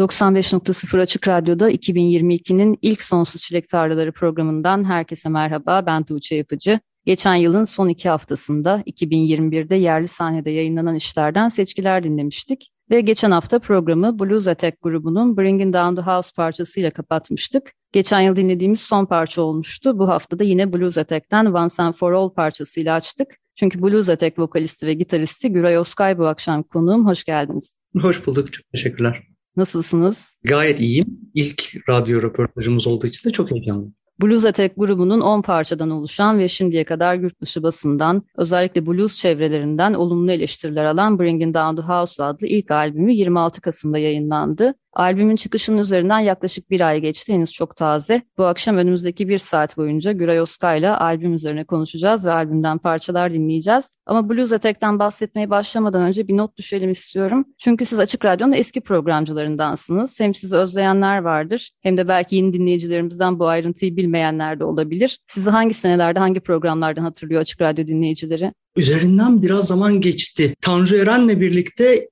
95.0 Açık Radyo'da 2022'nin ilk Sonsuz Çilek Tarlaları programından herkese merhaba. Ben Tuğçe Yapıcı. Geçen yılın son iki haftasında 2021'de yerli sahnede yayınlanan işlerden seçkiler dinlemiştik. Ve geçen hafta programı Blues Attack grubunun Bringing Down the House parçasıyla kapatmıştık. Geçen yıl dinlediğimiz son parça olmuştu. Bu hafta da yine Blues Attack'ten Once and For All parçasıyla açtık. Çünkü Blues Attack vokalisti ve gitaristi Güray Oskay bu akşam konuğum. Hoş geldiniz. Hoş bulduk. Çok teşekkürler. Nasılsınız? Gayet iyiyim. İlk radyo röportajımız olduğu için de çok heyecanlıyım. Blues Attack grubunun 10 parçadan oluşan ve şimdiye kadar yurt dışı basından, özellikle blues çevrelerinden olumlu eleştiriler alan Bringing Down the House adlı ilk albümü 26 Kasım'da yayınlandı. Albümün çıkışının üzerinden yaklaşık bir ay geçti, henüz çok taze. Bu akşam önümüzdeki bir saat boyunca Güray Oskay'la albüm üzerine konuşacağız ve albümden parçalar dinleyeceğiz. Ama Blues Attack'ten bahsetmeye başlamadan önce bir not düşelim istiyorum. Çünkü siz Açık Radyo'nun eski programcılarındansınız. Hem sizi özleyenler vardır hem de belki yeni dinleyicilerimizden bu ayrıntıyı bilmeyenler de olabilir. Sizi hangi senelerde, hangi programlardan hatırlıyor Açık Radyo dinleyicileri? Üzerinden biraz zaman geçti. Tanju Eren'le birlikte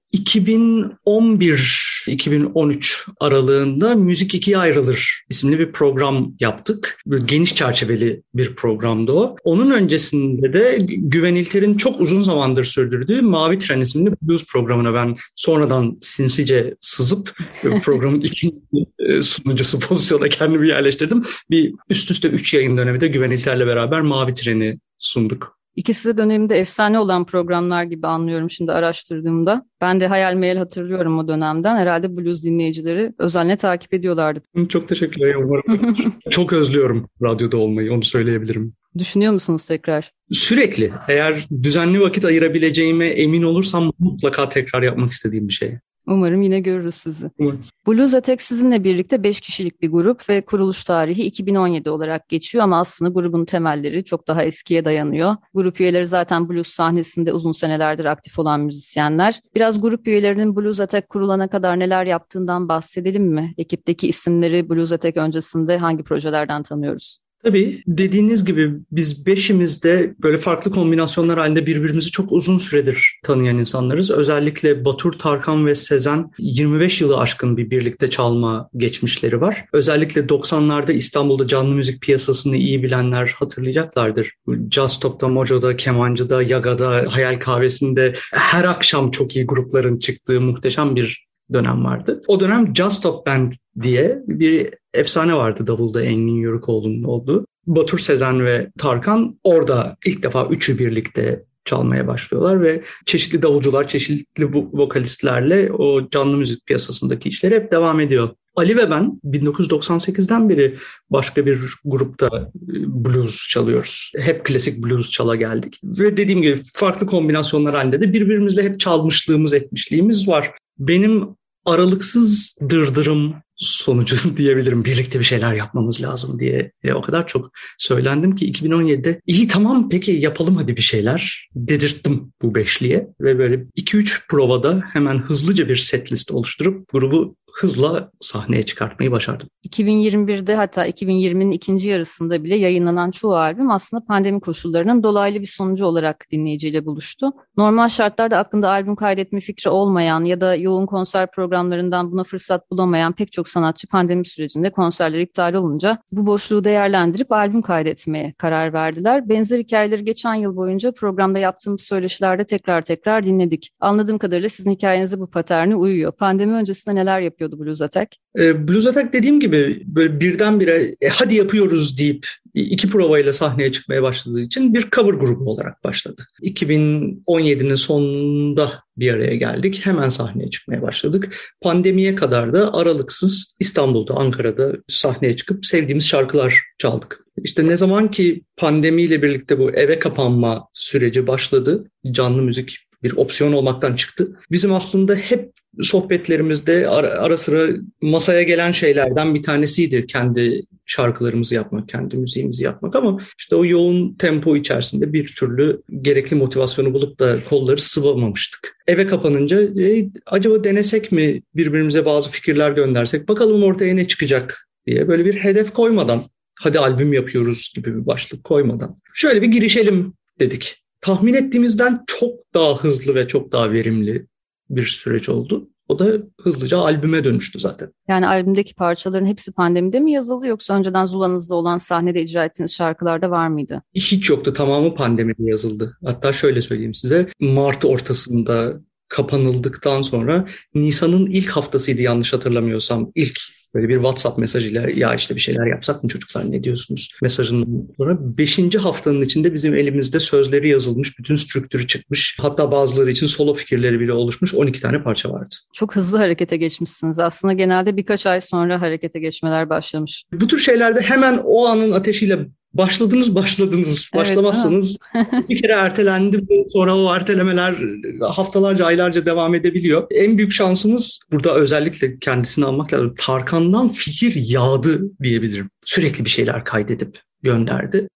2011-2013 aralığında Müzik İkiye Ayrılır isimli bir program yaptık. Böyle geniş çerçeveli bir programdı o. Onun öncesinde de Güven İlter'in çok uzun zamandır sürdürdüğü Mavi Tren isimli blues programına ben sonradan sinsice sızıp programın ikinci e, sunucusu pozisyona kendimi yerleştirdim. Bir üst üste üç yayın dönemi de Güven İlter'le beraber Mavi Tren'i sunduk. İkisi de döneminde efsane olan programlar gibi anlıyorum şimdi araştırdığımda. Ben de hayal meyal hatırlıyorum o dönemden. Herhalde blues dinleyicileri özenle takip ediyorlardı. Çok teşekkürler. Umarım. Çok özlüyorum radyoda olmayı, onu söyleyebilirim. Düşünüyor musunuz tekrar? Sürekli. Eğer düzenli vakit ayırabileceğime emin olursam mutlaka tekrar yapmak istediğim bir şey. Umarım yine görürüz sizi. Umarım. Blues Attack sizinle birlikte 5 kişilik bir grup ve kuruluş tarihi 2017 olarak geçiyor ama aslında grubun temelleri çok daha eskiye dayanıyor. Grup üyeleri zaten blues sahnesinde uzun senelerdir aktif olan müzisyenler. Biraz grup üyelerinin Blues Attack kurulana kadar neler yaptığından bahsedelim mi? Ekipteki isimleri Blues Attack öncesinde hangi projelerden tanıyoruz? Tabii dediğiniz gibi biz beşimiz de böyle farklı kombinasyonlar halinde birbirimizi çok uzun süredir tanıyan insanlarız. Özellikle Batur, Tarkan ve Sezen 25 yılı aşkın bir birlikte çalma geçmişleri var. Özellikle 90'larda İstanbul'da canlı müzik piyasasını iyi bilenler hatırlayacaklardır. Jazz Stop'ta, Mojo'da, Kemancı'da, Yaga'da, Hayal Kahvesi'nde her akşam çok iyi grupların çıktığı muhteşem bir dönem vardı. O dönem Just Stop Band diye bir efsane vardı davulda Engin Yörükoğlu'nun olduğu. Batur Sezen ve Tarkan orada ilk defa üçü birlikte çalmaya başlıyorlar ve çeşitli davulcular, çeşitli vokalistlerle o canlı müzik piyasasındaki işleri hep devam ediyor. Ali ve ben 1998'den beri başka bir grupta e, blues çalıyoruz. Hep klasik blues çala geldik. Ve dediğim gibi farklı kombinasyonlar halinde de birbirimizle hep çalmışlığımız, etmişliğimiz var. Benim aralıksız dırdırım sonucu diyebilirim. Birlikte bir şeyler yapmamız lazım diye e, o kadar çok söylendim ki 2017'de iyi tamam peki yapalım hadi bir şeyler dedirttim bu beşliye ve böyle 2-3 provada hemen hızlıca bir set list oluşturup grubu hızla sahneye çıkartmayı başardım. 2021'de hatta 2020'nin ikinci yarısında bile yayınlanan çoğu albüm aslında pandemi koşullarının dolaylı bir sonucu olarak dinleyiciyle buluştu. Normal şartlarda aklında albüm kaydetme fikri olmayan ya da yoğun konser programlarından buna fırsat bulamayan pek çok sanatçı pandemi sürecinde konserler iptal olunca bu boşluğu değerlendirip albüm kaydetmeye karar verdiler. Benzer hikayeleri geçen yıl boyunca programda yaptığımız söyleşilerde tekrar tekrar dinledik. Anladığım kadarıyla sizin hikayenize bu paterne uyuyor. Pandemi öncesinde neler yapıyordu Blues Attack? E, Blues Attack dediğim gibi böyle birdenbire e, hadi yapıyoruz deyip iki provayla sahneye çıkmaya başladığı için bir cover grubu olarak başladı. 2017'nin sonunda bir araya geldik. Hemen sahneye çıkmaya başladık. Pandemiye kadar da aralıksız İstanbul'da, Ankara'da sahneye çıkıp sevdiğimiz şarkılar çaldık. İşte ne zaman ki pandemiyle birlikte bu eve kapanma süreci başladı, canlı müzik bir opsiyon olmaktan çıktı. Bizim aslında hep sohbetlerimizde ara, sıra masaya gelen şeylerden bir tanesiydi kendi şarkılarımızı yapmak, kendi müziğimizi yapmak ama işte o yoğun tempo içerisinde bir türlü gerekli motivasyonu bulup da kolları sıvamamıştık. Eve kapanınca e, acaba denesek mi birbirimize bazı fikirler göndersek bakalım ortaya ne çıkacak diye böyle bir hedef koymadan hadi albüm yapıyoruz gibi bir başlık koymadan şöyle bir girişelim dedik. Tahmin ettiğimizden çok daha hızlı ve çok daha verimli bir süreç oldu. O da hızlıca albüme dönüştü zaten. Yani albümdeki parçaların hepsi pandemide mi yazıldı yoksa önceden Zula'nızda olan sahnede icra ettiğiniz şarkılarda var mıydı? Hiç yoktu. Tamamı pandemide yazıldı. Hatta şöyle söyleyeyim size. Mart ortasında kapanıldıktan sonra Nisan'ın ilk haftasıydı yanlış hatırlamıyorsam. ilk böyle bir WhatsApp mesajıyla ya işte bir şeyler yapsak mı çocuklar ne diyorsunuz mesajının sonra 5. haftanın içinde bizim elimizde sözleri yazılmış, bütün strüktürü çıkmış. Hatta bazıları için solo fikirleri bile oluşmuş 12 tane parça vardı. Çok hızlı harekete geçmişsiniz. Aslında genelde birkaç ay sonra harekete geçmeler başlamış. Bu tür şeylerde hemen o anın ateşiyle Başladınız başladınız. Evet, Başlamazsanız bir kere ertelendi. Sonra o ertelemeler haftalarca aylarca devam edebiliyor. En büyük şansımız burada özellikle kendisini almak lazım. Tarkan'dan fikir yağdı diyebilirim. Sürekli bir şeyler kaydedip gönderdi.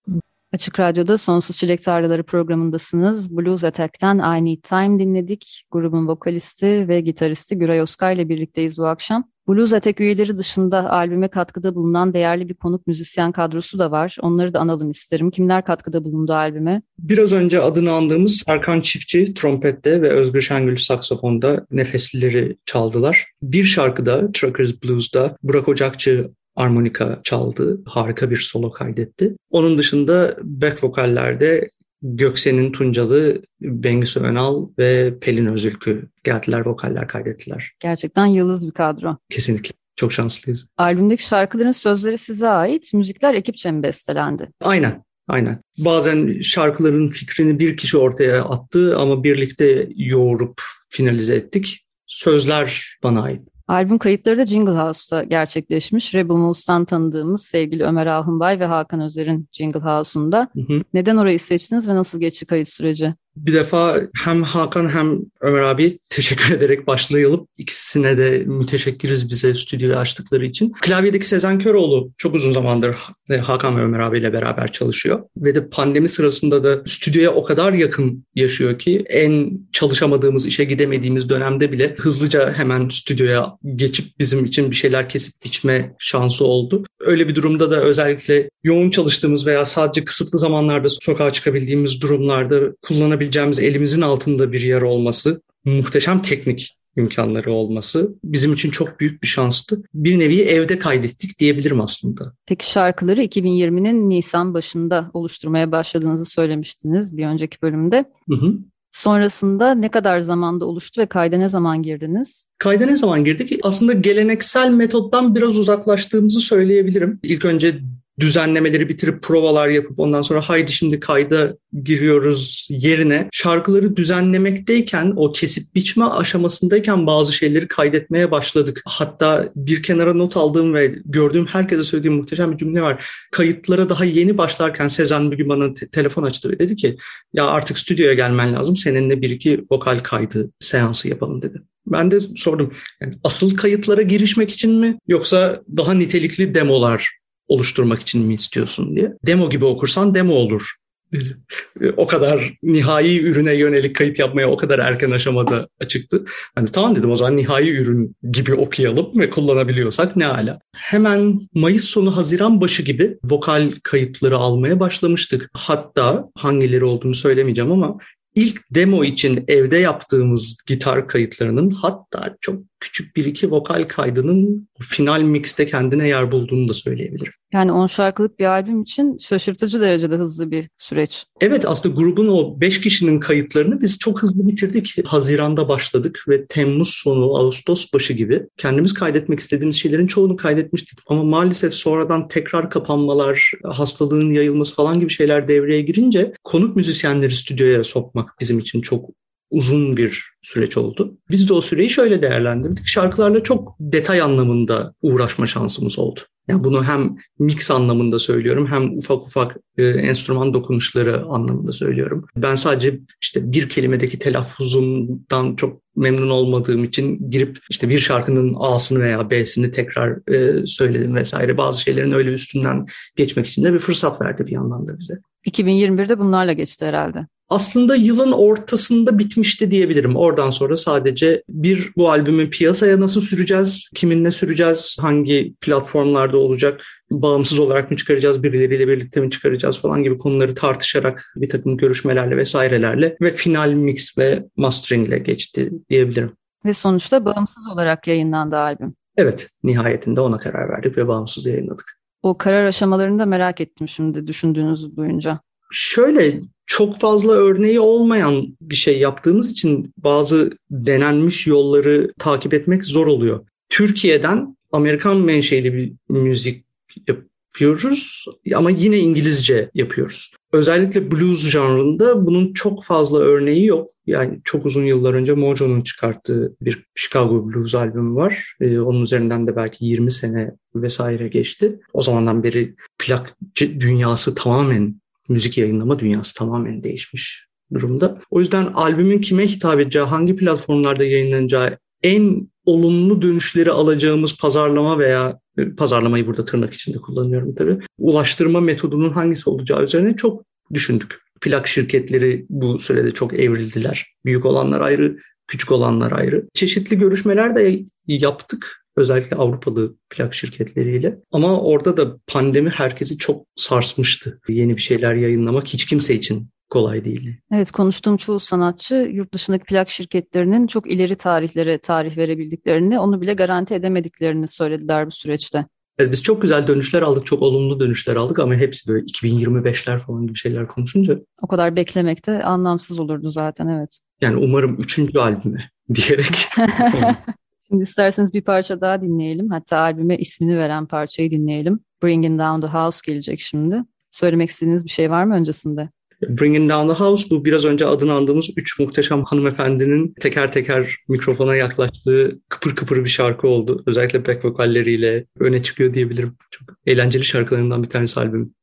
Açık Radyo'da Sonsuz Çilek Tarlaları programındasınız. Blues Attack'ten I Need Time dinledik. Grubun vokalisti ve gitaristi Güray Oskar ile birlikteyiz bu akşam. Blues Attack üyeleri dışında albüme katkıda bulunan değerli bir konuk müzisyen kadrosu da var. Onları da analım isterim. Kimler katkıda bulundu albüme? Biraz önce adını andığımız Serkan Çiftçi trompette ve Özgür Şengül saksafonda nefeslileri çaldılar. Bir şarkıda Truckers Blues'da Burak Ocakçı armonika çaldı. Harika bir solo kaydetti. Onun dışında back vokallerde Göksen'in Tuncalı, Bengüsü Önal ve Pelin Özülkü geldiler, vokaller kaydettiler. Gerçekten yıldız bir kadro. Kesinlikle. Çok şanslıyız. Albümdeki şarkıların sözleri size ait, müzikler ekipçe mi bestelendi? Aynen. Aynen. Bazen şarkıların fikrini bir kişi ortaya attı ama birlikte yoğurup finalize ettik. Sözler bana ait. Albüm kayıtları da Jingle House'ta gerçekleşmiş. Rebel Move's'tan tanıdığımız sevgili Ömer Ahunbay ve Hakan Özer'in Jingle House'unda. Neden orayı seçtiniz ve nasıl geçti kayıt süreci? Bir defa hem Hakan hem Ömer abi teşekkür ederek başlayalım. İkisine de müteşekkiriz bize stüdyoyu açtıkları için. Klavyedeki Sezen Köroğlu çok uzun zamandır Hakan ve Ömer abiyle beraber çalışıyor. Ve de pandemi sırasında da stüdyoya o kadar yakın yaşıyor ki en çalışamadığımız, işe gidemediğimiz dönemde bile hızlıca hemen stüdyoya geçip bizim için bir şeyler kesip içme şansı oldu. Öyle bir durumda da özellikle yoğun çalıştığımız veya sadece kısıtlı zamanlarda sokağa çıkabildiğimiz durumlarda kullanabildiğimiz kullanabileceğimiz elimizin altında bir yer olması, muhteşem teknik imkanları olması bizim için çok büyük bir şanstı. Bir nevi evde kaydettik diyebilirim aslında. Peki şarkıları 2020'nin Nisan başında oluşturmaya başladığınızı söylemiştiniz bir önceki bölümde. Hı hı. Sonrasında ne kadar zamanda oluştu ve kayda ne zaman girdiniz? Kayda ne zaman girdik? Aslında geleneksel metottan biraz uzaklaştığımızı söyleyebilirim. İlk önce düzenlemeleri bitirip provalar yapıp ondan sonra haydi şimdi kayda giriyoruz yerine şarkıları düzenlemekteyken o kesip biçme aşamasındayken bazı şeyleri kaydetmeye başladık. Hatta bir kenara not aldığım ve gördüğüm herkese söylediğim muhteşem bir cümle var. Kayıtlara daha yeni başlarken Sezen bir gün bana te- telefon açtı ve dedi ki ya artık stüdyoya gelmen lazım seninle bir iki vokal kaydı seansı yapalım dedi. Ben de sordum yani asıl kayıtlara girişmek için mi yoksa daha nitelikli demolar oluşturmak için mi istiyorsun diye. Demo gibi okursan demo olur o kadar nihai ürüne yönelik kayıt yapmaya o kadar erken aşamada açıktı. Hani tamam dedim o zaman nihai ürün gibi okuyalım ve kullanabiliyorsak ne ala. Hemen Mayıs sonu Haziran başı gibi vokal kayıtları almaya başlamıştık. Hatta hangileri olduğunu söylemeyeceğim ama ilk demo için evde yaptığımız gitar kayıtlarının hatta çok küçük bir iki vokal kaydının final mixte kendine yer bulduğunu da söyleyebilirim. Yani 10 şarkılık bir albüm için şaşırtıcı derecede hızlı bir süreç. Evet aslında grubun o 5 kişinin kayıtlarını biz çok hızlı bitirdik. Haziranda başladık ve Temmuz sonu, Ağustos başı gibi kendimiz kaydetmek istediğimiz şeylerin çoğunu kaydetmiştik. Ama maalesef sonradan tekrar kapanmalar, hastalığın yayılması falan gibi şeyler devreye girince konuk müzisyenleri stüdyoya sokmak bizim için çok uzun bir süreç oldu. Biz de o süreyi şöyle değerlendirdik. Şarkılarla çok detay anlamında uğraşma şansımız oldu. Yani bunu hem mix anlamında söylüyorum hem ufak ufak e, enstrüman dokunuşları anlamında söylüyorum. Ben sadece işte bir kelimedeki telaffuzumdan çok memnun olmadığım için girip işte bir şarkının A'sını veya B'sini tekrar e, söyledim vesaire. Bazı şeylerin öyle üstünden geçmek için de bir fırsat verdi bir yandan da bize. 2021'de bunlarla geçti herhalde aslında yılın ortasında bitmişti diyebilirim. Oradan sonra sadece bir bu albümü piyasaya nasıl süreceğiz, kiminle süreceğiz, hangi platformlarda olacak, bağımsız olarak mı çıkaracağız, birileriyle birlikte mi çıkaracağız falan gibi konuları tartışarak bir takım görüşmelerle vesairelerle ve final mix ve masteringle geçti diyebilirim. Ve sonuçta bağımsız olarak yayınlandı albüm. Evet, nihayetinde ona karar verdik ve bağımsız yayınladık. O karar aşamalarını da merak ettim şimdi düşündüğünüzü duyunca. Şöyle çok fazla örneği olmayan bir şey yaptığımız için bazı denenmiş yolları takip etmek zor oluyor. Türkiye'den Amerikan menşeli bir müzik yapıyoruz ama yine İngilizce yapıyoruz. Özellikle blues janrında bunun çok fazla örneği yok. Yani çok uzun yıllar önce Mojo'nun çıkarttığı bir Chicago Blues albümü var. Ee, onun üzerinden de belki 20 sene vesaire geçti. O zamandan beri plak dünyası tamamen müzik yayınlama dünyası tamamen değişmiş durumda. O yüzden albümün kime hitap edeceği, hangi platformlarda yayınlanacağı, en olumlu dönüşleri alacağımız pazarlama veya pazarlamayı burada tırnak içinde kullanıyorum tabii. Ulaştırma metodunun hangisi olacağı üzerine çok düşündük. Plak şirketleri bu sürede çok evrildiler. Büyük olanlar ayrı, küçük olanlar ayrı. Çeşitli görüşmeler de yaptık Özellikle Avrupalı plak şirketleriyle. Ama orada da pandemi herkesi çok sarsmıştı. Yeni bir şeyler yayınlamak hiç kimse için kolay değildi. Evet konuştuğum çoğu sanatçı yurt dışındaki plak şirketlerinin çok ileri tarihlere tarih verebildiklerini, onu bile garanti edemediklerini söylediler bu süreçte. Evet, biz çok güzel dönüşler aldık, çok olumlu dönüşler aldık ama hepsi böyle 2025'ler falan gibi şeyler konuşunca. O kadar beklemek de anlamsız olurdu zaten evet. Yani umarım üçüncü albüme diyerek. Şimdi isterseniz bir parça daha dinleyelim. Hatta albüme ismini veren parçayı dinleyelim. Bringing Down the House gelecek şimdi. Söylemek istediğiniz bir şey var mı öncesinde? Bringing Down the House bu biraz önce adını andığımız üç muhteşem hanımefendinin teker teker mikrofona yaklaştığı kıpır kıpır bir şarkı oldu. Özellikle back vokalleriyle öne çıkıyor diyebilirim. Çok eğlenceli şarkılarından bir tanesi albüm.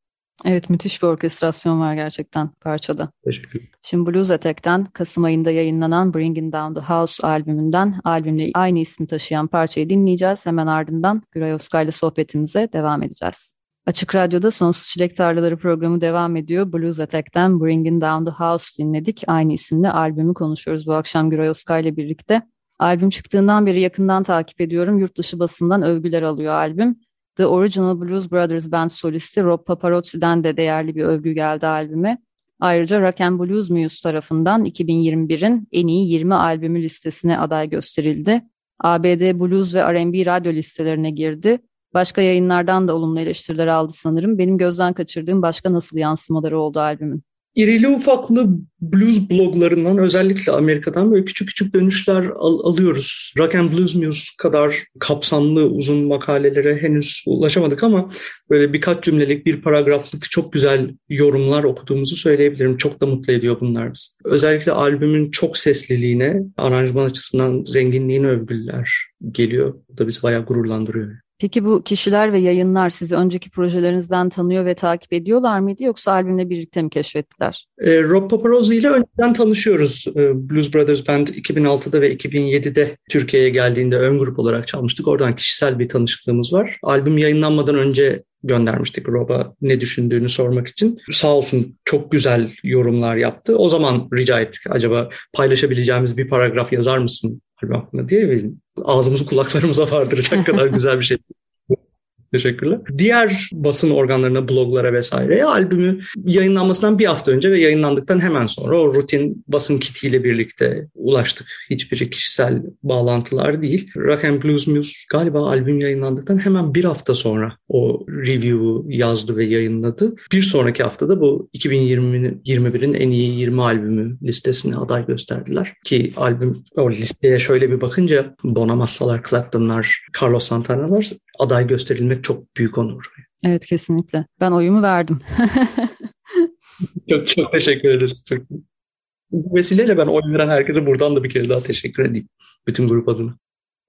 Evet müthiş bir orkestrasyon var gerçekten parçada. Teşekkür Şimdi Blues Attack'ten Kasım ayında yayınlanan Bringing Down the House albümünden albümle aynı ismi taşıyan parçayı dinleyeceğiz. Hemen ardından Güray Özkay ile sohbetimize devam edeceğiz. Açık Radyo'da Sonsuz Çilek Tarlaları programı devam ediyor. Blues Attack'ten Bringing Down the House dinledik. Aynı isimli albümü konuşuyoruz bu akşam Güray Özkay ile birlikte. Albüm çıktığından beri yakından takip ediyorum. Yurt dışı basından övgüler alıyor albüm. The Original Blues Brothers Band solisti Rob Paparozzi'den de değerli bir övgü geldi albüme. Ayrıca Rock and Blues Muse tarafından 2021'in en iyi 20 albümü listesine aday gösterildi. ABD Blues ve R&B radyo listelerine girdi. Başka yayınlardan da olumlu eleştiriler aldı sanırım. Benim gözden kaçırdığım başka nasıl yansımaları oldu albümün? İrili ufaklı blues bloglarından özellikle Amerika'dan böyle küçük küçük dönüşler al- alıyoruz. Rock and Blues News kadar kapsamlı uzun makalelere henüz ulaşamadık ama böyle birkaç cümlelik bir paragraflık çok güzel yorumlar okuduğumuzu söyleyebilirim. Çok da mutlu ediyor bunlar biz. Özellikle albümün çok sesliliğine, aranjman açısından zenginliğine övgüler geliyor. Bu da bizi bayağı gururlandırıyor. Peki bu kişiler ve yayınlar sizi önceki projelerinizden tanıyor ve takip ediyorlar mıydı yoksa albümle birlikte mi keşfettiler? E, Rob Paparozzi ile önceden tanışıyoruz. E, Blues Brothers Band 2006'da ve 2007'de Türkiye'ye geldiğinde ön grup olarak çalmıştık. Oradan kişisel bir tanışıklığımız var. Albüm yayınlanmadan önce göndermiştik Rob'a ne düşündüğünü sormak için. Sağ olsun çok güzel yorumlar yaptı. O zaman rica ettik acaba paylaşabileceğimiz bir paragraf yazar mısın albüm hakkında diye ağzımızı kulaklarımıza vardıracak kadar güzel bir şey. Teşekkürler. Diğer basın organlarına, bloglara vesaireye albümü yayınlanmasından bir hafta önce ve yayınlandıktan hemen sonra o rutin basın kitiyle birlikte ulaştık. Hiçbiri kişisel bağlantılar değil. Rock and Blues Muse galiba albüm yayınlandıktan hemen bir hafta sonra o review'u yazdı ve yayınladı. Bir sonraki haftada bu 2021'in en iyi 20 albümü listesine aday gösterdiler. Ki albüm o listeye şöyle bir bakınca Bonamassalar, Clapton'lar, Carlos Santana'lar aday gösterilmek çok büyük onur. Evet kesinlikle. Ben oyumu verdim. çok çok teşekkür ederiz. Çok. Bu vesileyle ben oy veren herkese buradan da bir kere daha teşekkür edeyim. Bütün grup adına.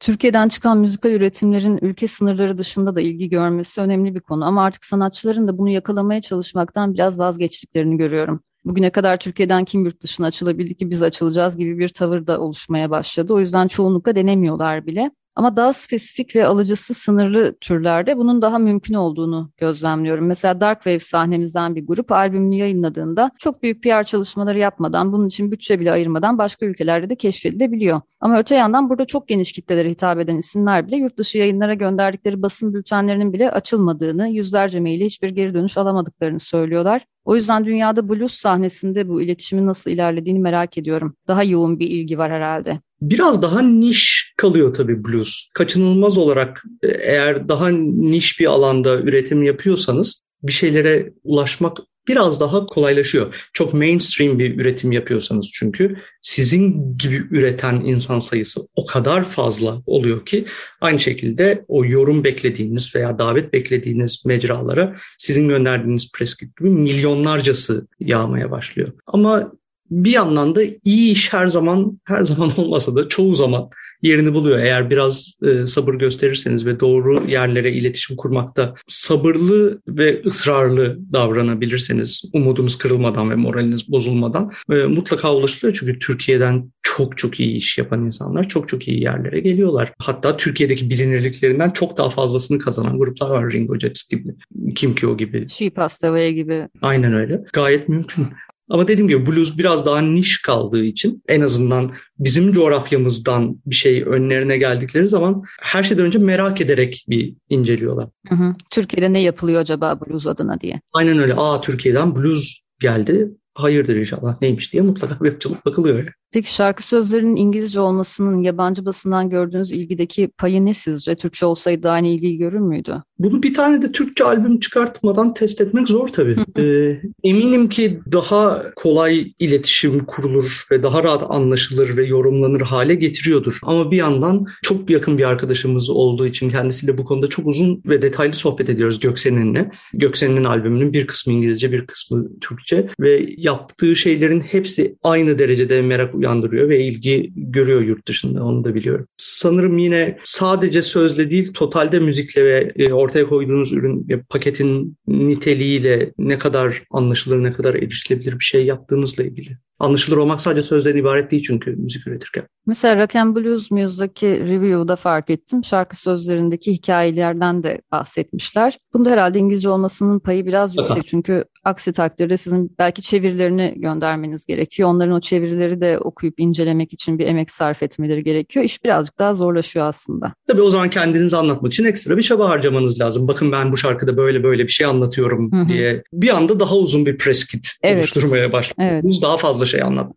Türkiye'den çıkan müzikal üretimlerin ülke sınırları dışında da ilgi görmesi önemli bir konu ama artık sanatçıların da bunu yakalamaya çalışmaktan biraz vazgeçtiklerini görüyorum. Bugüne kadar Türkiye'den kim yurt dışına açılabildi ki biz açılacağız gibi bir tavır da oluşmaya başladı. O yüzden çoğunlukla denemiyorlar bile. Ama daha spesifik ve alıcısı sınırlı türlerde bunun daha mümkün olduğunu gözlemliyorum. Mesela Dark Wave sahnemizden bir grup albümünü yayınladığında çok büyük PR çalışmaları yapmadan, bunun için bütçe bile ayırmadan başka ülkelerde de keşfedilebiliyor. Ama öte yandan burada çok geniş kitlelere hitap eden isimler bile yurt dışı yayınlara gönderdikleri basın bültenlerinin bile açılmadığını, yüzlerce maili hiçbir geri dönüş alamadıklarını söylüyorlar. O yüzden dünyada blues sahnesinde bu iletişimin nasıl ilerlediğini merak ediyorum. Daha yoğun bir ilgi var herhalde. Biraz daha niş kalıyor tabii blues. Kaçınılmaz olarak e, eğer daha niş bir alanda üretim yapıyorsanız bir şeylere ulaşmak biraz daha kolaylaşıyor. Çok mainstream bir üretim yapıyorsanız çünkü sizin gibi üreten insan sayısı o kadar fazla oluyor ki aynı şekilde o yorum beklediğiniz veya davet beklediğiniz mecralara sizin gönderdiğiniz preskript gibi milyonlarcası yağmaya başlıyor. Ama bir yandan da iyi iş her zaman her zaman olmasa da çoğu zaman yerini buluyor. Eğer biraz e, sabır gösterirseniz ve doğru yerlere iletişim kurmakta sabırlı ve ısrarlı davranabilirseniz umudunuz kırılmadan ve moraliniz bozulmadan e, mutlaka ulaşılıyor. Çünkü Türkiye'den çok çok iyi iş yapan insanlar çok çok iyi yerlere geliyorlar. Hatta Türkiye'deki bilinirliklerinden çok daha fazlasını kazanan gruplar var. Ringo Jets gibi, Kim Kyo gibi. Passed Away gibi. Aynen öyle. Gayet mümkün. Ama dediğim gibi blues biraz daha niş kaldığı için en azından bizim coğrafyamızdan bir şey önlerine geldikleri zaman her şeyden önce merak ederek bir inceliyorlar. Hı hı. Türkiye'de ne yapılıyor acaba blues adına diye. Aynen öyle. Aa Türkiye'den blues geldi. Hayırdır inşallah neymiş diye mutlaka bir açılıp bakılıyor. Peki şarkı sözlerinin İngilizce olmasının yabancı basından gördüğünüz ilgideki payı ne sizce? Türkçe olsaydı aynı ilgiyi görür müydü? Bunu bir tane de Türkçe albüm çıkartmadan test etmek zor tabii. ee, eminim ki daha kolay iletişim kurulur ve daha rahat anlaşılır ve yorumlanır hale getiriyordur. Ama bir yandan çok yakın bir arkadaşımız olduğu için kendisiyle bu konuda çok uzun ve detaylı sohbet ediyoruz Göksen'inle. Göksen'in albümünün bir kısmı İngilizce bir kısmı Türkçe ve yaptığı şeylerin hepsi aynı derecede merak uyandırıyor ve ilgi görüyor yurt dışında onu da biliyorum. Sanırım yine sadece sözle değil totalde müzikle ve e, ortaya koyduğunuz ürün paketin niteliğiyle ne kadar anlaşılır ne kadar erişilebilir bir şey yaptığınızla ilgili. Anlaşılır olmak sadece sözden ibaret değil çünkü müzik üretirken. Mesela Rock and Blues Muse'daki review'da fark ettim. Şarkı sözlerindeki hikayelerden de bahsetmişler. Bunda herhalde İngilizce olmasının payı biraz yüksek. Çünkü aksi takdirde sizin belki çevirilerini göndermeniz gerekiyor. Onların o çevirileri de okuyup incelemek için bir emek sarf etmeleri gerekiyor. İş birazcık daha zorlaşıyor aslında. Tabii o zaman kendinizi anlatmak için ekstra bir çaba harcamanız lazım. Bakın ben bu şarkıda böyle böyle bir şey anlatıyorum Hı-hı. diye. Bir anda daha uzun bir press kit evet. oluşturmaya başlıyorsunuz. Evet. Daha fazla şey anlat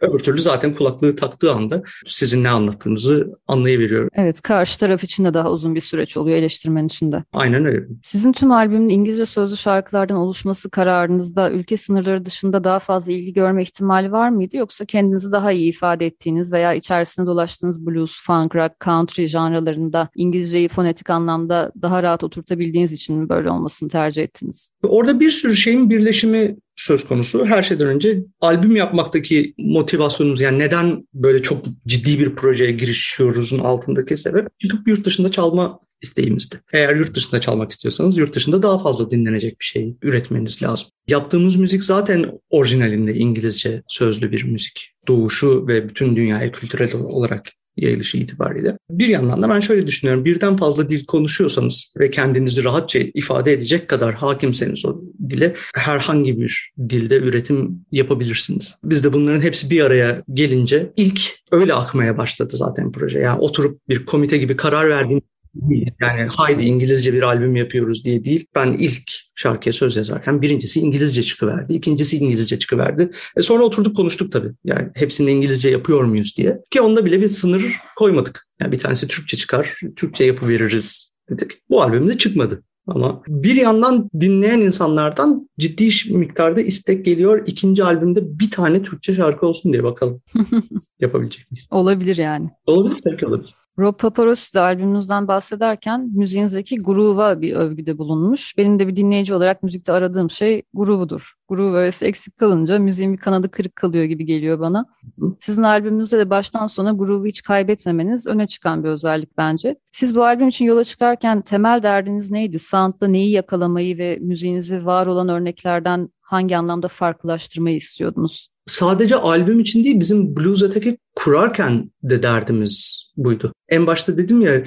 Öbür türlü zaten kulaklığı taktığı anda sizin ne anlattığınızı anlayabiliyor. Evet karşı taraf için de daha uzun bir süreç oluyor eleştirmen için de. Aynen öyle. Sizin tüm albümün İngilizce sözlü şarkılardan oluşması kararınızda ülke sınırları dışında daha fazla ilgi görme ihtimali var mıydı? Yoksa kendinizi daha iyi ifade ettiğiniz veya içerisinde dolaştığınız blues, funk, rock, country janralarında İngilizceyi fonetik anlamda daha rahat oturtabildiğiniz için böyle olmasını tercih ettiniz? Orada bir sürü şeyin birleşimi söz konusu. Her şeyden önce albüm yapmaktaki motivasyonumuz yani neden böyle çok ciddi bir projeye girişiyoruzun altındaki sebep çıkıp yurt dışında çalma isteğimizdi. Eğer yurt dışında çalmak istiyorsanız yurt dışında daha fazla dinlenecek bir şey üretmeniz lazım. Yaptığımız müzik zaten orijinalinde İngilizce sözlü bir müzik. Doğuşu ve bütün dünyaya kültürel olarak yayılışı itibariyle. Bir yandan da ben şöyle düşünüyorum. Birden fazla dil konuşuyorsanız ve kendinizi rahatça ifade edecek kadar hakimseniz o dile herhangi bir dilde üretim yapabilirsiniz. Biz de bunların hepsi bir araya gelince ilk öyle akmaya başladı zaten proje. Yani oturup bir komite gibi karar verdiğim Yani haydi İngilizce bir albüm yapıyoruz diye değil. Ben ilk şarkıya söz yazarken birincisi İngilizce çıkıverdi. ikincisi İngilizce çıkıverdi. E sonra oturduk konuştuk tabii. Yani hepsini İngilizce yapıyor muyuz diye. Ki onda bile bir sınır koymadık. Yani bir tanesi Türkçe çıkar, Türkçe yapı veririz dedik. Bu albüm de çıkmadı. Ama bir yandan dinleyen insanlardan ciddi miktarda istek geliyor. İkinci albümde bir tane Türkçe şarkı olsun diye bakalım. Yapabilecek miyiz? Olabilir yani. Olabilir tabii ki olabilir. Rob Paparotti de albümünüzden bahsederken müziğinizdeki groove'a bir övgüde bulunmuş. Benim de bir dinleyici olarak müzikte aradığım şey groove'dur. Groove öğesi eksik kalınca müziğin bir kanadı kırık kalıyor gibi geliyor bana. Sizin albümünüzde de baştan sona groove'u hiç kaybetmemeniz öne çıkan bir özellik bence. Siz bu albüm için yola çıkarken temel derdiniz neydi? Sound'da neyi yakalamayı ve müziğinizi var olan örneklerden hangi anlamda farklılaştırmayı istiyordunuz? Sadece albüm için değil bizim Blues Attack'i kurarken de derdimiz buydu. En başta dedim ya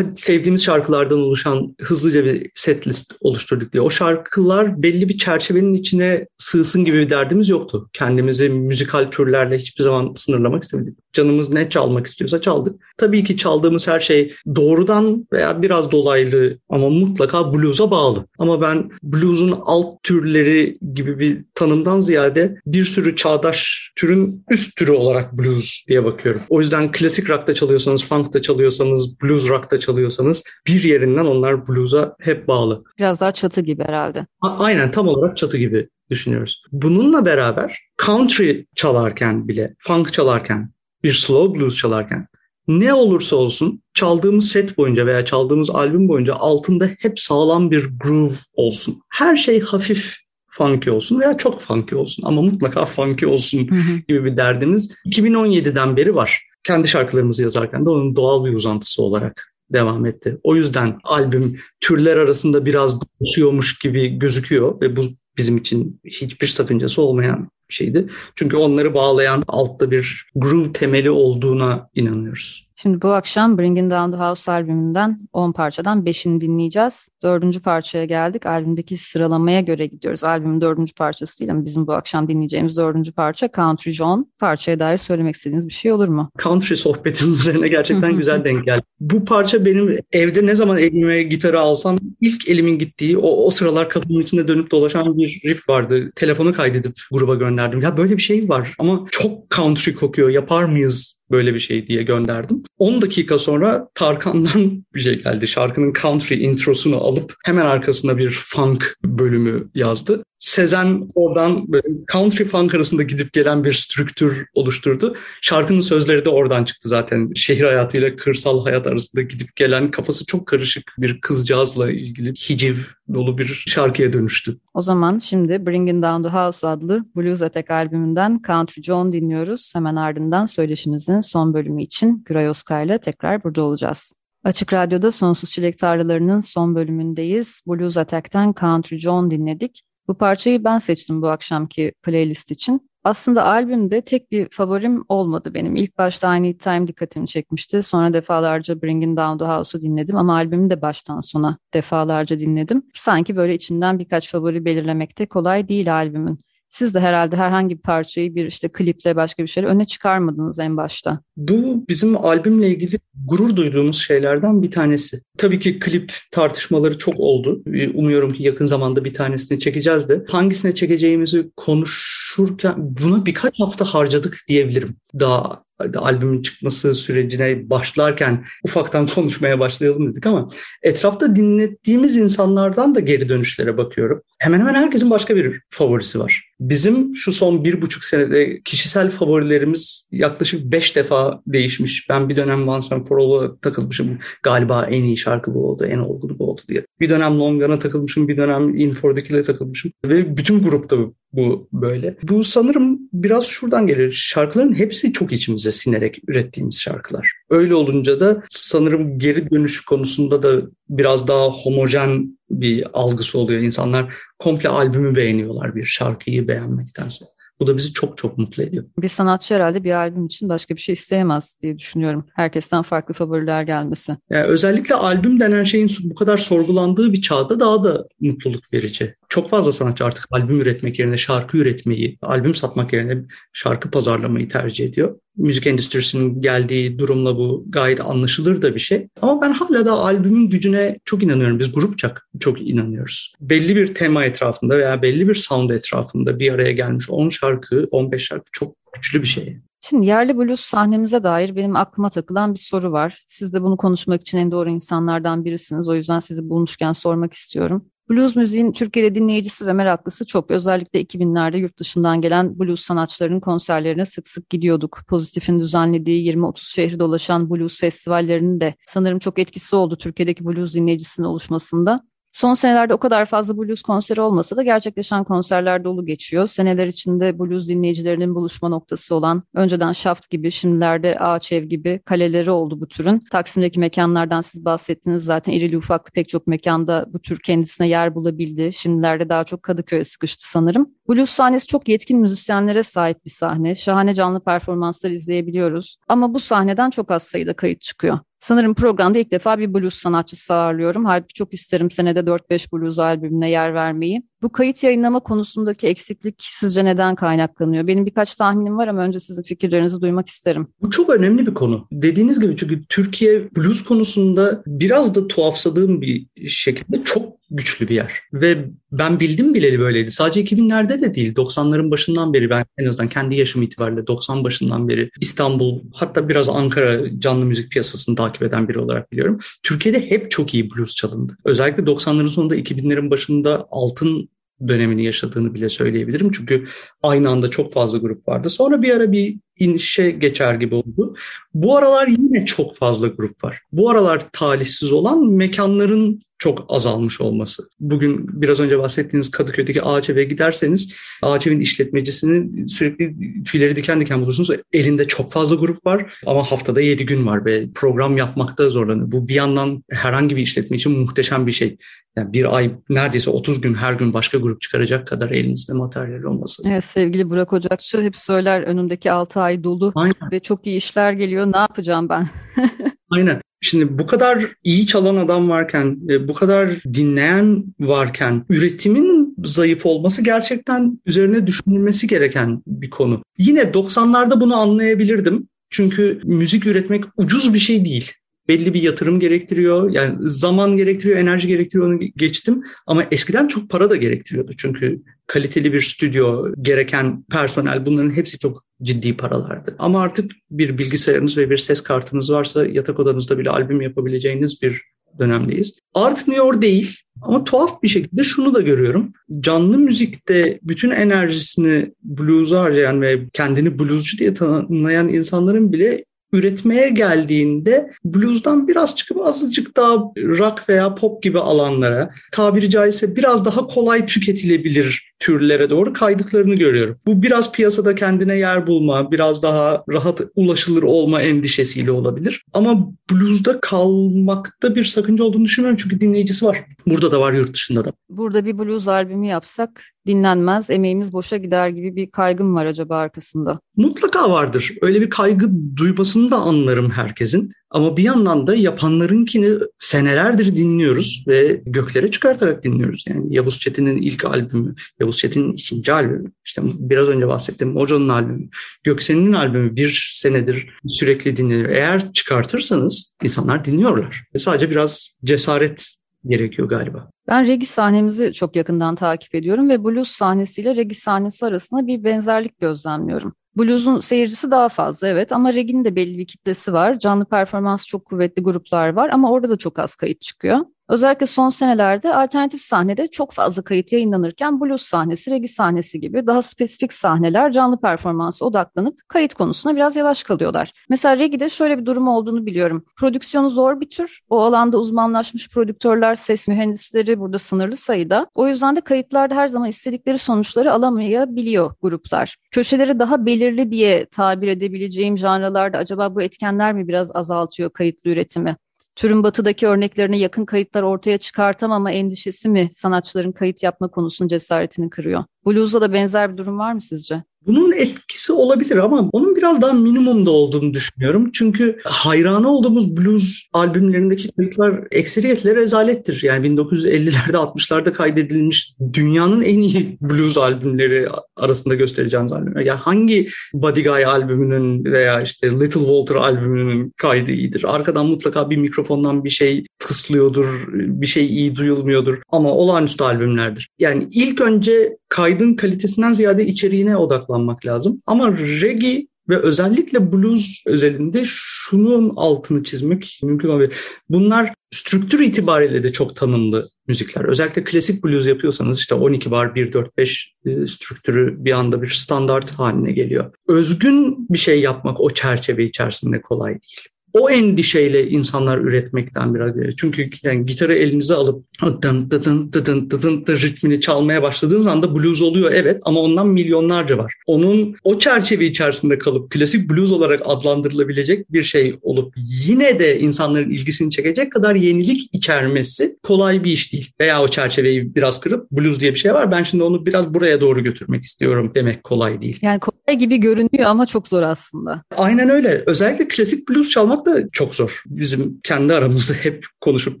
sevdiğimiz şarkılardan oluşan hızlıca bir set list oluşturduk diye. O şarkılar belli bir çerçevenin içine sığsın gibi bir derdimiz yoktu. Kendimizi müzikal türlerle hiçbir zaman sınırlamak istemedik. Canımız ne çalmak istiyorsa çaldık. Tabii ki çaldığımız her şey doğrudan veya biraz dolaylı ama mutlaka blues'a bağlı. Ama ben blues'un alt türleri gibi bir tanımdan ziyade bir sürü çağdaş türün üst türü olarak blues diye bakıyorum. O yüzden klasik rock'ta çalıyorsanız, funk'ta çalıyorsanız, blues rock'ta çalıyorsanız bir yerinden onlar blues'a hep bağlı. Biraz daha çatı gibi herhalde. A- aynen tam olarak çatı gibi düşünüyoruz. Bununla beraber country çalarken bile, funk çalarken, bir slow blues çalarken ne olursa olsun çaldığımız set boyunca veya çaldığımız albüm boyunca altında hep sağlam bir groove olsun. Her şey hafif funky olsun veya çok funky olsun ama mutlaka funky olsun gibi bir derdimiz 2017'den beri var. Kendi şarkılarımızı yazarken de onun doğal bir uzantısı olarak devam etti. O yüzden albüm türler arasında biraz dolaşıyormuş gibi gözüküyor ve bu bizim için hiçbir sakıncası olmayan bir şeydi. Çünkü onları bağlayan altta bir groove temeli olduğuna inanıyoruz. Şimdi bu akşam Bringing Down the House albümünden 10 parçadan 5'ini dinleyeceğiz. Dördüncü parçaya geldik. Albümdeki sıralamaya göre gidiyoruz. Albümün dördüncü parçası değil ama bizim bu akşam dinleyeceğimiz dördüncü parça Country John. Parçaya dair söylemek istediğiniz bir şey olur mu? Country sohbetinin üzerine gerçekten güzel denk geldi. Bu parça benim evde ne zaman elime gitarı alsam ilk elimin gittiği o, o sıralar kafamın içinde dönüp dolaşan bir riff vardı. Telefonu kaydedip gruba gönderdim. Ya böyle bir şey var ama çok country kokuyor yapar mıyız böyle bir şey diye gönderdim. 10 dakika sonra Tarkan'dan bir şey geldi. Şarkının country introsunu alıp hemen arkasında bir funk bölümü yazdı. Sezen oradan country funk arasında gidip gelen bir strüktür oluşturdu. Şarkının sözleri de oradan çıktı zaten. Şehir hayatıyla kırsal hayat arasında gidip gelen kafası çok karışık bir kızcağızla ilgili hiciv dolu bir şarkıya dönüştü. O zaman şimdi Bringing Down the House adlı Blues Attack albümünden Country John dinliyoruz. Hemen ardından söyleşimizin son bölümü için Güray Özkay ile tekrar burada olacağız. Açık Radyo'da Sonsuz Çilek Tarlaları'nın son bölümündeyiz. Blues Attack'ten Country John dinledik. Bu parçayı ben seçtim bu akşamki playlist için. Aslında albümde tek bir favorim olmadı benim. İlk başta I Need Time dikkatimi çekmişti. Sonra defalarca Bringing Down the House'u dinledim ama albümü de baştan sona defalarca dinledim. Sanki böyle içinden birkaç favori belirlemekte kolay değil albümün. Siz de herhalde herhangi bir parçayı bir işte kliple başka bir şeyle öne çıkarmadınız en başta. Bu bizim albümle ilgili gurur duyduğumuz şeylerden bir tanesi. Tabii ki klip tartışmaları çok oldu. Umuyorum ki yakın zamanda bir tanesini çekeceğiz de. Hangisine çekeceğimizi konuşurken buna birkaç hafta harcadık diyebilirim. Daha albümün çıkması sürecine başlarken ufaktan konuşmaya başlayalım dedik ama etrafta dinlettiğimiz insanlardan da geri dönüşlere bakıyorum. Hemen hemen herkesin başka bir favorisi var. Bizim şu son bir buçuk senede kişisel favorilerimiz yaklaşık beş defa değişmiş. Ben bir dönem Once and For All'a takılmışım. Galiba en iyi şarkı bu oldu, en olgun bu oldu diye. Bir dönem Longan'a takılmışım, bir dönem In For The Kill'e takılmışım. Ve bütün grupta bu böyle. Bu sanırım biraz şuradan geliyor. Şarkıların hepsi çok içimize sinerek ürettiğimiz şarkılar. Öyle olunca da sanırım geri dönüş konusunda da biraz daha homojen bir algısı oluyor. İnsanlar komple albümü beğeniyorlar bir şarkıyı beğenmektense. Bu da bizi çok çok mutlu ediyor. Bir sanatçı herhalde bir albüm için başka bir şey isteyemez diye düşünüyorum. Herkesten farklı favoriler gelmesi. Yani özellikle albüm denen şeyin bu kadar sorgulandığı bir çağda daha da mutluluk verici. Çok fazla sanatçı artık albüm üretmek yerine şarkı üretmeyi, albüm satmak yerine şarkı pazarlamayı tercih ediyor. Müzik endüstrisinin geldiği durumla bu gayet anlaşılır da bir şey. Ama ben hala da albümün gücüne çok inanıyorum. Biz grupça çok inanıyoruz. Belli bir tema etrafında veya belli bir sound etrafında bir araya gelmiş 10 şarkı, 15 şarkı çok güçlü bir şey. Şimdi yerli blues sahnemize dair benim aklıma takılan bir soru var. Siz de bunu konuşmak için en doğru insanlardan birisiniz. O yüzden sizi bulmuşken sormak istiyorum. Blues müziğin Türkiye'de dinleyicisi ve meraklısı çok. Özellikle 2000'lerde yurt dışından gelen blues sanatçılarının konserlerine sık sık gidiyorduk. Pozitif'in düzenlediği 20-30 şehri dolaşan blues festivallerinin de sanırım çok etkisi oldu Türkiye'deki blues dinleyicisinin oluşmasında. Son senelerde o kadar fazla blues konseri olmasa da gerçekleşen konserler dolu geçiyor. Seneler içinde blues dinleyicilerinin buluşma noktası olan önceden Shaft gibi, şimdilerde Ağaç Ev gibi kaleleri oldu bu türün. Taksim'deki mekanlardan siz bahsettiniz zaten irili ufaklı pek çok mekanda bu tür kendisine yer bulabildi. Şimdilerde daha çok Kadıköy'e sıkıştı sanırım. Blues sahnesi çok yetkin müzisyenlere sahip bir sahne. Şahane canlı performanslar izleyebiliyoruz. Ama bu sahneden çok az sayıda kayıt çıkıyor. Sanırım programda ilk defa bir blues sanatçısı ağırlıyorum. Halbuki çok isterim senede 4-5 blues albümüne yer vermeyi. Bu kayıt yayınlama konusundaki eksiklik sizce neden kaynaklanıyor? Benim birkaç tahminim var ama önce sizin fikirlerinizi duymak isterim. Bu çok önemli bir konu. Dediğiniz gibi çünkü Türkiye blues konusunda biraz da tuhafsadığım bir şekilde çok güçlü bir yer. Ve ben bildim bileli böyleydi. Sadece 2000'lerde de değil. 90'ların başından beri ben en azından kendi yaşım itibariyle 90 başından beri İstanbul hatta biraz Ankara canlı müzik piyasasını takip eden biri olarak biliyorum. Türkiye'de hep çok iyi blues çalındı. Özellikle 90'ların sonunda 2000'lerin başında altın dönemini yaşadığını bile söyleyebilirim. Çünkü aynı anda çok fazla grup vardı. Sonra bir ara bir inişe geçer gibi oldu. Bu aralar yine çok fazla grup var. Bu aralar talihsiz olan mekanların çok azalmış olması. Bugün biraz önce bahsettiğiniz Kadıköy'deki Ağaçev'e giderseniz Ağaçev'in işletmecisinin sürekli tüyleri diken diken bulursunuz. Elinde çok fazla grup var ama haftada 7 gün var ve program yapmakta zorlanıyor. Bu bir yandan herhangi bir işletme için muhteşem bir şey. Yani bir ay neredeyse 30 gün her gün başka grup çıkaracak kadar elinizde materyal olması. Evet sevgili Burak Ocakçı hep söyler önündeki 6 ay dolu Aynen. ve çok iyi işler geliyor. Ne yapacağım ben? Aynen. Şimdi bu kadar iyi çalan adam varken, e, bu kadar dinleyen varken üretimin zayıf olması gerçekten üzerine düşünülmesi gereken bir konu. Yine 90'larda bunu anlayabilirdim. Çünkü müzik üretmek ucuz bir şey değil belli bir yatırım gerektiriyor. Yani zaman gerektiriyor, enerji gerektiriyor onu geçtim. Ama eskiden çok para da gerektiriyordu. Çünkü kaliteli bir stüdyo, gereken personel bunların hepsi çok ciddi paralardı. Ama artık bir bilgisayarınız ve bir ses kartınız varsa yatak odanızda bile albüm yapabileceğiniz bir dönemdeyiz. Artmıyor değil ama tuhaf bir şekilde şunu da görüyorum. Canlı müzikte bütün enerjisini blues'a harcayan ve kendini bluescu diye tanımlayan insanların bile üretmeye geldiğinde blues'dan biraz çıkıp azıcık daha rock veya pop gibi alanlara, tabiri caizse biraz daha kolay tüketilebilir türlere doğru kaydıklarını görüyorum. Bu biraz piyasada kendine yer bulma, biraz daha rahat ulaşılır olma endişesiyle olabilir. Ama blues'da kalmakta bir sakınca olduğunu düşünmüyorum çünkü dinleyicisi var. Burada da var, yurt dışında da. Burada bir blues albümü yapsak dinlenmez, emeğimiz boşa gider gibi bir kaygım var acaba arkasında? Mutlaka vardır. Öyle bir kaygı duymasını da anlarım herkesin. Ama bir yandan da yapanlarınkini senelerdir dinliyoruz ve göklere çıkartarak dinliyoruz. Yani Yavuz Çetin'in ilk albümü, Yavuz Çetin'in ikinci albümü, işte biraz önce bahsettiğim Mojo'nun albümü, Göksen'in albümü bir senedir sürekli dinleniyor. Eğer çıkartırsanız insanlar dinliyorlar. Ve sadece biraz cesaret gerekiyor galiba. Ben regi sahnemizi çok yakından takip ediyorum ve blues sahnesiyle regi sahnesi arasında bir benzerlik gözlemliyorum. Blues'un seyircisi daha fazla evet ama reggae'nin de belli bir kitlesi var. Canlı performans çok kuvvetli gruplar var ama orada da çok az kayıt çıkıyor. Özellikle son senelerde alternatif sahnede çok fazla kayıt yayınlanırken blues sahnesi, regi sahnesi gibi daha spesifik sahneler canlı performansa odaklanıp kayıt konusuna biraz yavaş kalıyorlar. Mesela reggae'de şöyle bir durum olduğunu biliyorum. Prodüksiyonu zor bir tür. O alanda uzmanlaşmış prodüktörler, ses mühendisleri burada sınırlı sayıda. O yüzden de kayıtlarda her zaman istedikleri sonuçları alamayabiliyor gruplar. Köşeleri daha belirli diye tabir edebileceğim janralarda acaba bu etkenler mi biraz azaltıyor kayıtlı üretimi? Türün batıdaki örneklerine yakın kayıtlar ortaya çıkartamama endişesi mi sanatçıların kayıt yapma konusunda cesaretini kırıyor? Blues'da da benzer bir durum var mı sizce? Bunun etkisi olabilir ama onun biraz daha minimumda olduğunu düşünüyorum. Çünkü hayranı olduğumuz blues albümlerindeki kayıtlar ekseriyetle rezalettir. Yani 1950'lerde 60'larda kaydedilmiş dünyanın en iyi blues albümleri arasında göstereceğimiz albümler. Yani hangi Buddy Guy albümünün veya işte Little Walter albümünün kaydı iyidir? Arkadan mutlaka bir mikrofondan bir şey tıslıyordur, bir şey iyi duyulmuyordur ama olağanüstü albümlerdir. Yani ilk önce kaydın kalitesinden ziyade içeriğine odaklanmak lazım. Ama reggae ve özellikle blues özelinde şunun altını çizmek mümkün olabilir. Bunlar strüktür itibariyle de çok tanımlı müzikler. Özellikle klasik blues yapıyorsanız işte 12 bar 1-4-5 strüktürü bir anda bir standart haline geliyor. Özgün bir şey yapmak o çerçeve içerisinde kolay değil o endişeyle insanlar üretmekten biraz geliyor. Çünkü yani gitarı elinize alıp dın dın dın dın dın dın ritmini çalmaya başladığınız anda blues oluyor evet ama ondan milyonlarca var. Onun o çerçeve içerisinde kalıp klasik blues olarak adlandırılabilecek bir şey olup yine de insanların ilgisini çekecek kadar yenilik içermesi kolay bir iş değil. Veya o çerçeveyi biraz kırıp blues diye bir şey var ben şimdi onu biraz buraya doğru götürmek istiyorum demek kolay değil. Yani kolay gibi görünüyor ama çok zor aslında. Aynen öyle. Özellikle klasik blues çalmak da çok zor. Bizim kendi aramızda hep konuşup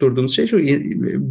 durduğumuz şey şu.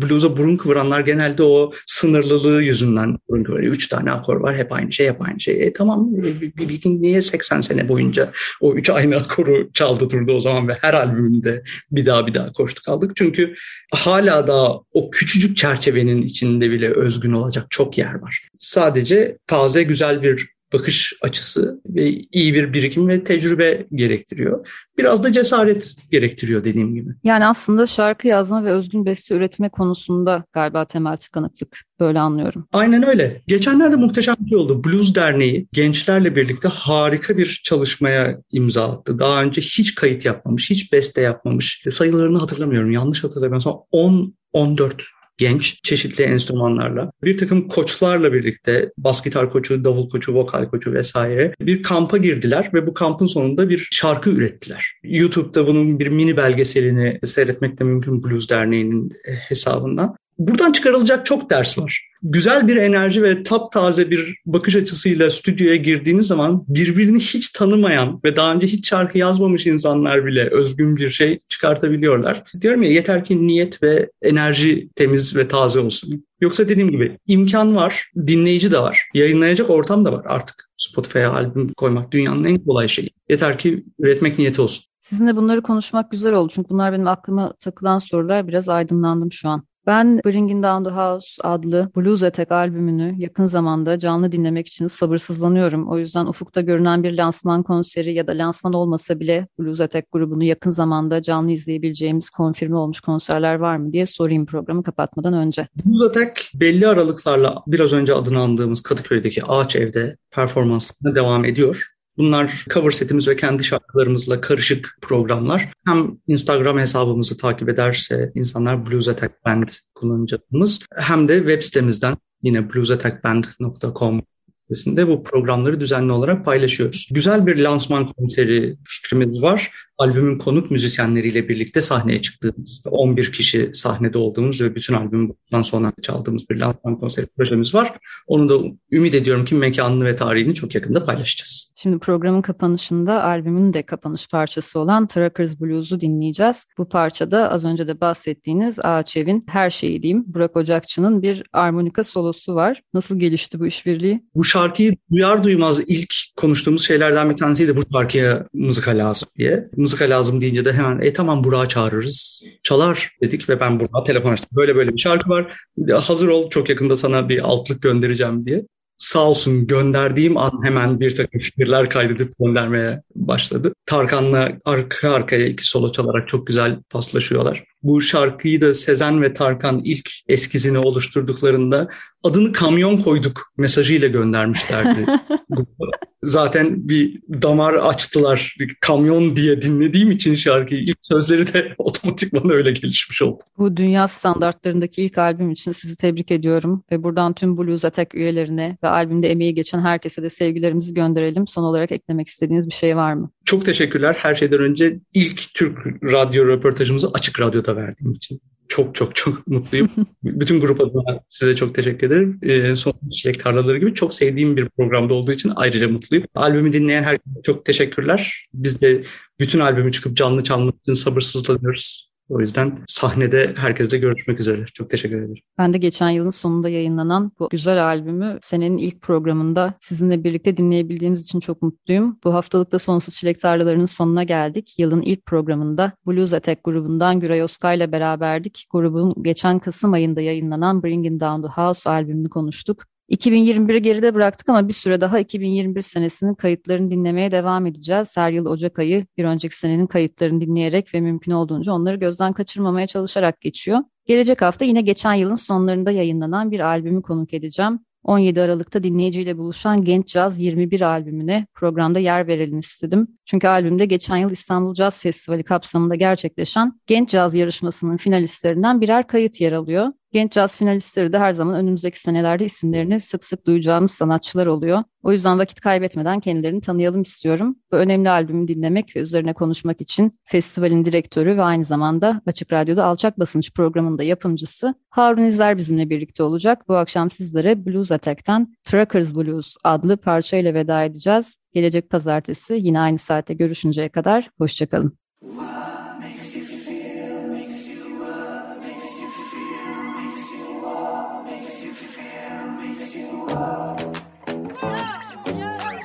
Blues'a burun kıvıranlar genelde o sınırlılığı yüzünden burun kıvırıyor. Üç tane akor var. Hep aynı şey, hep aynı şey. E tamam e, bir gün niye 80 sene boyunca o üç aynı akoru çaldı durdu o zaman ve her albümünde bir daha bir daha koştu kaldık. Çünkü hala da o küçücük çerçevenin içinde bile özgün olacak çok yer var. Sadece taze güzel bir bakış açısı ve iyi bir birikim ve tecrübe gerektiriyor. Biraz da cesaret gerektiriyor dediğim gibi. Yani aslında şarkı yazma ve özgün beste üretme konusunda galiba temel tıkanıklık. Böyle anlıyorum. Aynen öyle. Geçenlerde muhteşem bir şey oldu. Blues Derneği gençlerle birlikte harika bir çalışmaya imza attı. Daha önce hiç kayıt yapmamış, hiç beste yapmamış. Sayılarını hatırlamıyorum. Yanlış hatırlamıyorsam 10 14 genç çeşitli enstrümanlarla bir takım koçlarla birlikte bas gitar koçu, davul koçu, vokal koçu vesaire bir kampa girdiler ve bu kampın sonunda bir şarkı ürettiler. YouTube'da bunun bir mini belgeselini seyretmek de mümkün Blues Derneği'nin hesabından. Buradan çıkarılacak çok ders var. Güzel bir enerji ve taptaze bir bakış açısıyla stüdyoya girdiğiniz zaman birbirini hiç tanımayan ve daha önce hiç şarkı yazmamış insanlar bile özgün bir şey çıkartabiliyorlar. Diyorum ya yeter ki niyet ve enerji temiz ve taze olsun. Yoksa dediğim gibi imkan var, dinleyici de var, yayınlayacak ortam da var artık. Spotify'a albüm koymak dünyanın en kolay şeyi. Yeter ki üretmek niyeti olsun. Sizinle bunları konuşmak güzel oldu çünkü bunlar benim aklıma takılan sorular. Biraz aydınlandım şu an. Ben Bringing Down the House adlı Blues Attack albümünü yakın zamanda canlı dinlemek için sabırsızlanıyorum. O yüzden ufukta görünen bir lansman konseri ya da lansman olmasa bile Blues Attack grubunu yakın zamanda canlı izleyebileceğimiz konfirme olmuş konserler var mı diye sorayım programı kapatmadan önce. Blues Attack belli aralıklarla biraz önce adını andığımız Kadıköy'deki Ağaç Ev'de performanslarına devam ediyor. Bunlar cover setimiz ve kendi şarkılarımızla karışık programlar. Hem Instagram hesabımızı takip ederse insanlar Blues Attack Band kullanıcımız hem de web sitemizden yine bluesattackband.com sitesinde bu programları düzenli olarak paylaşıyoruz. Güzel bir lansman konseri fikrimiz var. Albümün konuk müzisyenleriyle birlikte sahneye çıktığımız, 11 kişi sahnede olduğumuz ve bütün albümden sonra çaldığımız bir lansman konseri projemiz var. Onu da ümit ediyorum ki mekanını ve tarihini çok yakında paylaşacağız. Şimdi programın kapanışında albümün de kapanış parçası olan Truckers Blues'u dinleyeceğiz. Bu parçada az önce de bahsettiğiniz Ağaç Ev'in Her Şeyi diyeyim Burak Ocakçı'nın bir armonika solosu var. Nasıl gelişti bu işbirliği? Bu şarkıyı duyar duymaz ilk konuştuğumuz şeylerden bir tanesiydi bu şarkıya mızıka lazım diye. Mızıka lazım deyince de hemen e tamam Burak'ı çağırırız. Çalar dedik ve ben Burak'a telefon açtım. Böyle böyle bir şarkı var. Hazır ol çok yakında sana bir altlık göndereceğim diye sağ olsun gönderdiğim an hemen bir takım fikirler kaydedip göndermeye başladı. Tarkan'la arka arkaya iki solo çalarak çok güzel paslaşıyorlar. Bu şarkıyı da Sezen ve Tarkan ilk eskizini oluşturduklarında adını kamyon koyduk mesajıyla göndermişlerdi. Zaten bir damar açtılar. Kamyon diye dinlediğim için şarkıyı ilk sözleri de otomatikman öyle gelişmiş oldu. Bu dünya standartlarındaki ilk albüm için sizi tebrik ediyorum ve buradan tüm Blues Attack üyelerine ve albümde emeği geçen herkese de sevgilerimizi gönderelim. Son olarak eklemek istediğiniz bir şey var mı? Çok teşekkürler. Her şeyden önce ilk Türk radyo röportajımızı Açık Radyo'da verdiğim için. Çok çok çok mutluyum. Bütün grup adına size çok teşekkür ederim. Ee, son Çilek Tarlaları gibi çok sevdiğim bir programda olduğu için ayrıca mutluyum. Albümü dinleyen herkese çok teşekkürler. Biz de bütün albümü çıkıp canlı çalmak için sabırsızlanıyoruz. O yüzden sahnede herkesle görüşmek üzere. Çok teşekkür ederim. Ben de geçen yılın sonunda yayınlanan bu güzel albümü senenin ilk programında sizinle birlikte dinleyebildiğimiz için çok mutluyum. Bu haftalıkta Sonsuz Çilek Tarlalarının sonuna geldik. Yılın ilk programında Blues Attack grubundan Güray Oskay ile beraberdik. Grubun geçen Kasım ayında yayınlanan Bringing Down the House albümünü konuştuk. 2021'i geride bıraktık ama bir süre daha 2021 senesinin kayıtlarını dinlemeye devam edeceğiz. Her yıl Ocak ayı bir önceki senenin kayıtlarını dinleyerek ve mümkün olduğunca onları gözden kaçırmamaya çalışarak geçiyor. Gelecek hafta yine geçen yılın sonlarında yayınlanan bir albümü konuk edeceğim. 17 Aralık'ta dinleyiciyle buluşan Genç Caz 21 albümüne programda yer verelim istedim. Çünkü albümde geçen yıl İstanbul Caz Festivali kapsamında gerçekleşen Genç Caz yarışmasının finalistlerinden birer kayıt yer alıyor. Genç caz finalistleri de her zaman önümüzdeki senelerde isimlerini sık sık duyacağımız sanatçılar oluyor. O yüzden vakit kaybetmeden kendilerini tanıyalım istiyorum. Bu önemli albümü dinlemek ve üzerine konuşmak için festivalin direktörü ve aynı zamanda Açık Radyo'da Alçak Basınç programında yapımcısı Harun İzler bizimle birlikte olacak. Bu akşam sizlere Blues Attack'ten Truckers Blues adlı parçayla veda edeceğiz. Gelecek pazartesi yine aynı saatte görüşünceye kadar hoşçakalın.